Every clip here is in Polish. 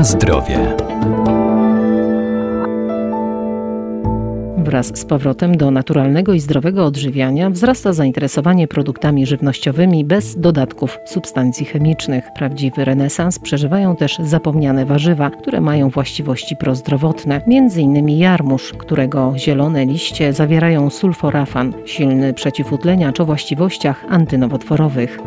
Na zdrowie. Wraz z powrotem do naturalnego i zdrowego odżywiania wzrasta zainteresowanie produktami żywnościowymi bez dodatków substancji chemicznych. Prawdziwy renesans przeżywają też zapomniane warzywa, które mają właściwości prozdrowotne, m.in. jarmuż, którego zielone liście zawierają sulforafan, silny przeciwutleniacz o właściwościach antynowotworowych.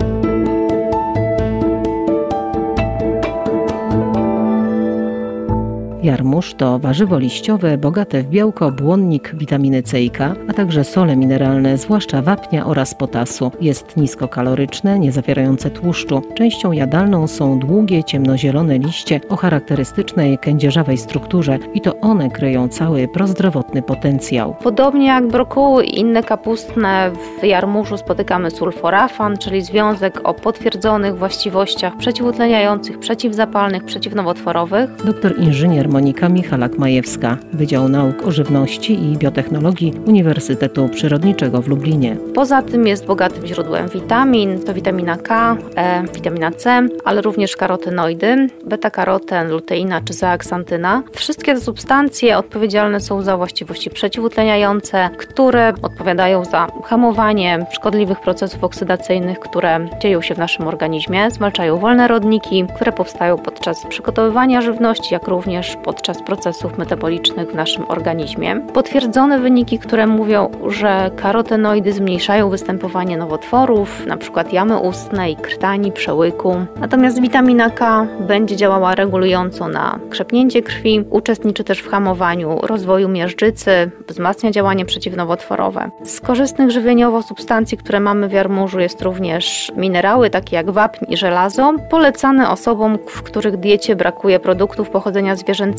Jarmuż to warzywo liściowe bogate w białko, błonnik, witaminy C i K, a także sole mineralne, zwłaszcza wapnia oraz potasu. Jest niskokaloryczne, nie zawierające tłuszczu. Częścią jadalną są długie, ciemnozielone liście o charakterystycznej kędzierzawej strukturze i to one kryją cały prozdrowotny potencjał. Podobnie jak brokuły i inne kapustne, w jarmużu spotykamy sulforafan, czyli związek o potwierdzonych właściwościach przeciwutleniających, przeciwzapalnych, przeciwnowotworowych. Doktor inżynier Monika Michalak-Majewska, Wydział Nauk o Żywności i Biotechnologii Uniwersytetu Przyrodniczego w Lublinie. Poza tym jest bogatym źródłem witamin, to witamina K, E, witamina C, ale również karotenoidy, beta-karoten, luteina czy zeaksantyna. Wszystkie te substancje odpowiedzialne są za właściwości przeciwutleniające, które odpowiadają za hamowanie szkodliwych procesów oksydacyjnych, które dzieją się w naszym organizmie, zwalczają wolne rodniki, które powstają podczas przygotowywania żywności, jak również podczas procesów metabolicznych w naszym organizmie. Potwierdzone wyniki, które mówią, że karotenoidy zmniejszają występowanie nowotworów, np. jamy ustnej, krtani, przełyku. Natomiast witamina K będzie działała regulująco na krzepnięcie krwi, uczestniczy też w hamowaniu rozwoju miażdżycy, wzmacnia działanie przeciwnowotworowe. Z korzystnych żywieniowo substancji, które mamy w jarmużu jest również minerały takie jak wapń i żelazo, polecane osobom, w których diecie brakuje produktów pochodzenia zwierzęcego.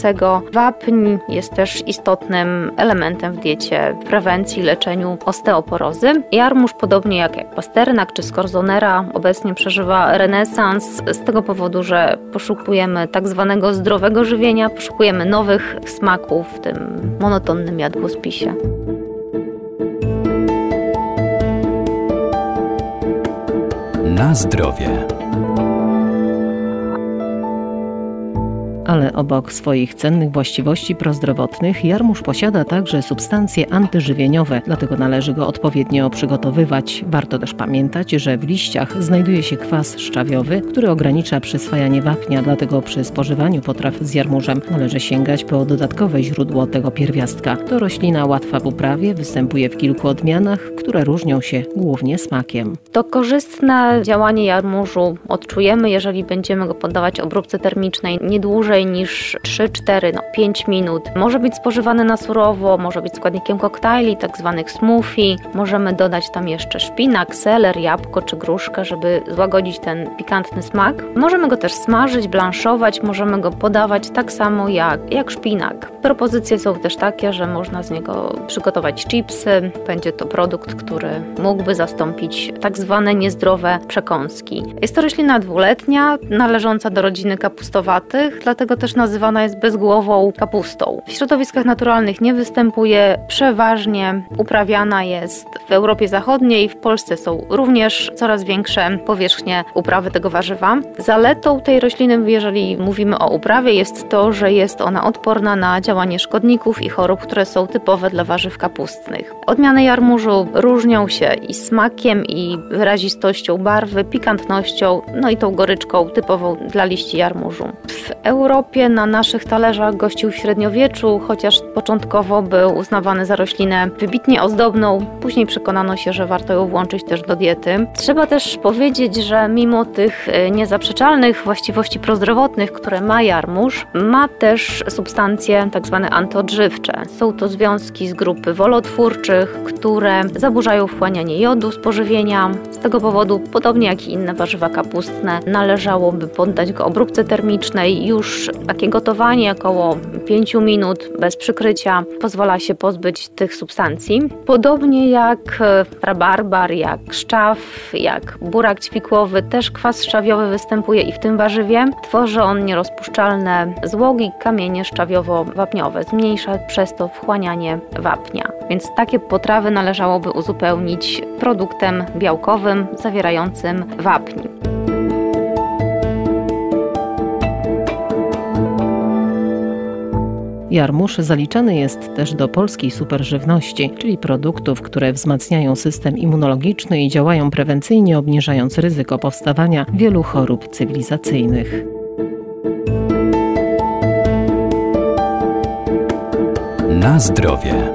Wapń jest też istotnym elementem w diecie w prewencji, leczeniu osteoporozy. Jarmuż, podobnie jak, jak pasternak czy skorzonera, obecnie przeżywa renesans z tego powodu, że poszukujemy tak zwanego zdrowego żywienia, poszukujemy nowych smaków w tym monotonnym jadłospisie. Na zdrowie. Ale obok swoich cennych właściwości prozdrowotnych, jarmuż posiada także substancje antyżywieniowe, dlatego należy go odpowiednio przygotowywać. Warto też pamiętać, że w liściach znajduje się kwas szczawiowy, który ogranicza przyswajanie wapnia, dlatego przy spożywaniu potraw z jarmużem należy sięgać po dodatkowe źródło tego pierwiastka. To roślina łatwa w uprawie, występuje w kilku odmianach, które różnią się głównie smakiem. To korzystne działanie jarmużu odczujemy, jeżeli będziemy go poddawać obróbce termicznej nie dłużej niż 3-4, no 5 minut. Może być spożywany na surowo, może być składnikiem koktajli, tak zwanych smoothie. Możemy dodać tam jeszcze szpinak, seler, jabłko czy gruszkę, żeby złagodzić ten pikantny smak. Możemy go też smażyć, blanszować, możemy go podawać tak samo jak, jak szpinak. Propozycje są też takie, że można z niego przygotować chipsy. Będzie to produkt, który mógłby zastąpić tak zwane niezdrowe przekąski. Jest to roślina dwuletnia, należąca do rodziny kapustowatych, dlatego też nazywana jest bezgłową kapustą. W środowiskach naturalnych nie występuje, przeważnie uprawiana jest w Europie Zachodniej, w Polsce są również coraz większe powierzchnie uprawy tego warzywa. Zaletą tej rośliny, jeżeli mówimy o uprawie, jest to, że jest ona odporna na działanie szkodników i chorób, które są typowe dla warzyw kapustnych. Odmiany jarmużu różnią się i smakiem, i wyrazistością barwy, pikantnością, no i tą goryczką typową dla liści jarmużu. W Europie na naszych talerzach gościł w średniowieczu, chociaż początkowo był uznawany za roślinę wybitnie ozdobną. Później przekonano się, że warto ją włączyć też do diety. Trzeba też powiedzieć, że mimo tych e, niezaprzeczalnych właściwości prozdrowotnych, które ma jarmuż, ma też substancje. Tak antyodżywcze. Są to związki z grupy wolotwórczych, które zaburzają wchłanianie jodu z pożywienia. Z tego powodu, podobnie jak i inne warzywa kapustne, należałoby poddać go obróbce termicznej już takie gotowanie około 5 minut bez przykrycia pozwala się pozbyć tych substancji. Podobnie jak e, rabarbar, jak szczaw, jak burak ćwikłowy, też kwas szczawiowy występuje i w tym warzywie. Tworzy on nierozpuszczalne złogi, kamienie szczawiowo-wapniowe. Zmniejsza przez to wchłanianie wapnia. Więc takie potrawy należałoby uzupełnić produktem białkowym zawierającym wapń. Jarmuż zaliczany jest też do polskiej superżywności, czyli produktów, które wzmacniają system immunologiczny i działają prewencyjnie, obniżając ryzyko powstawania wielu chorób cywilizacyjnych. Na zdrowie.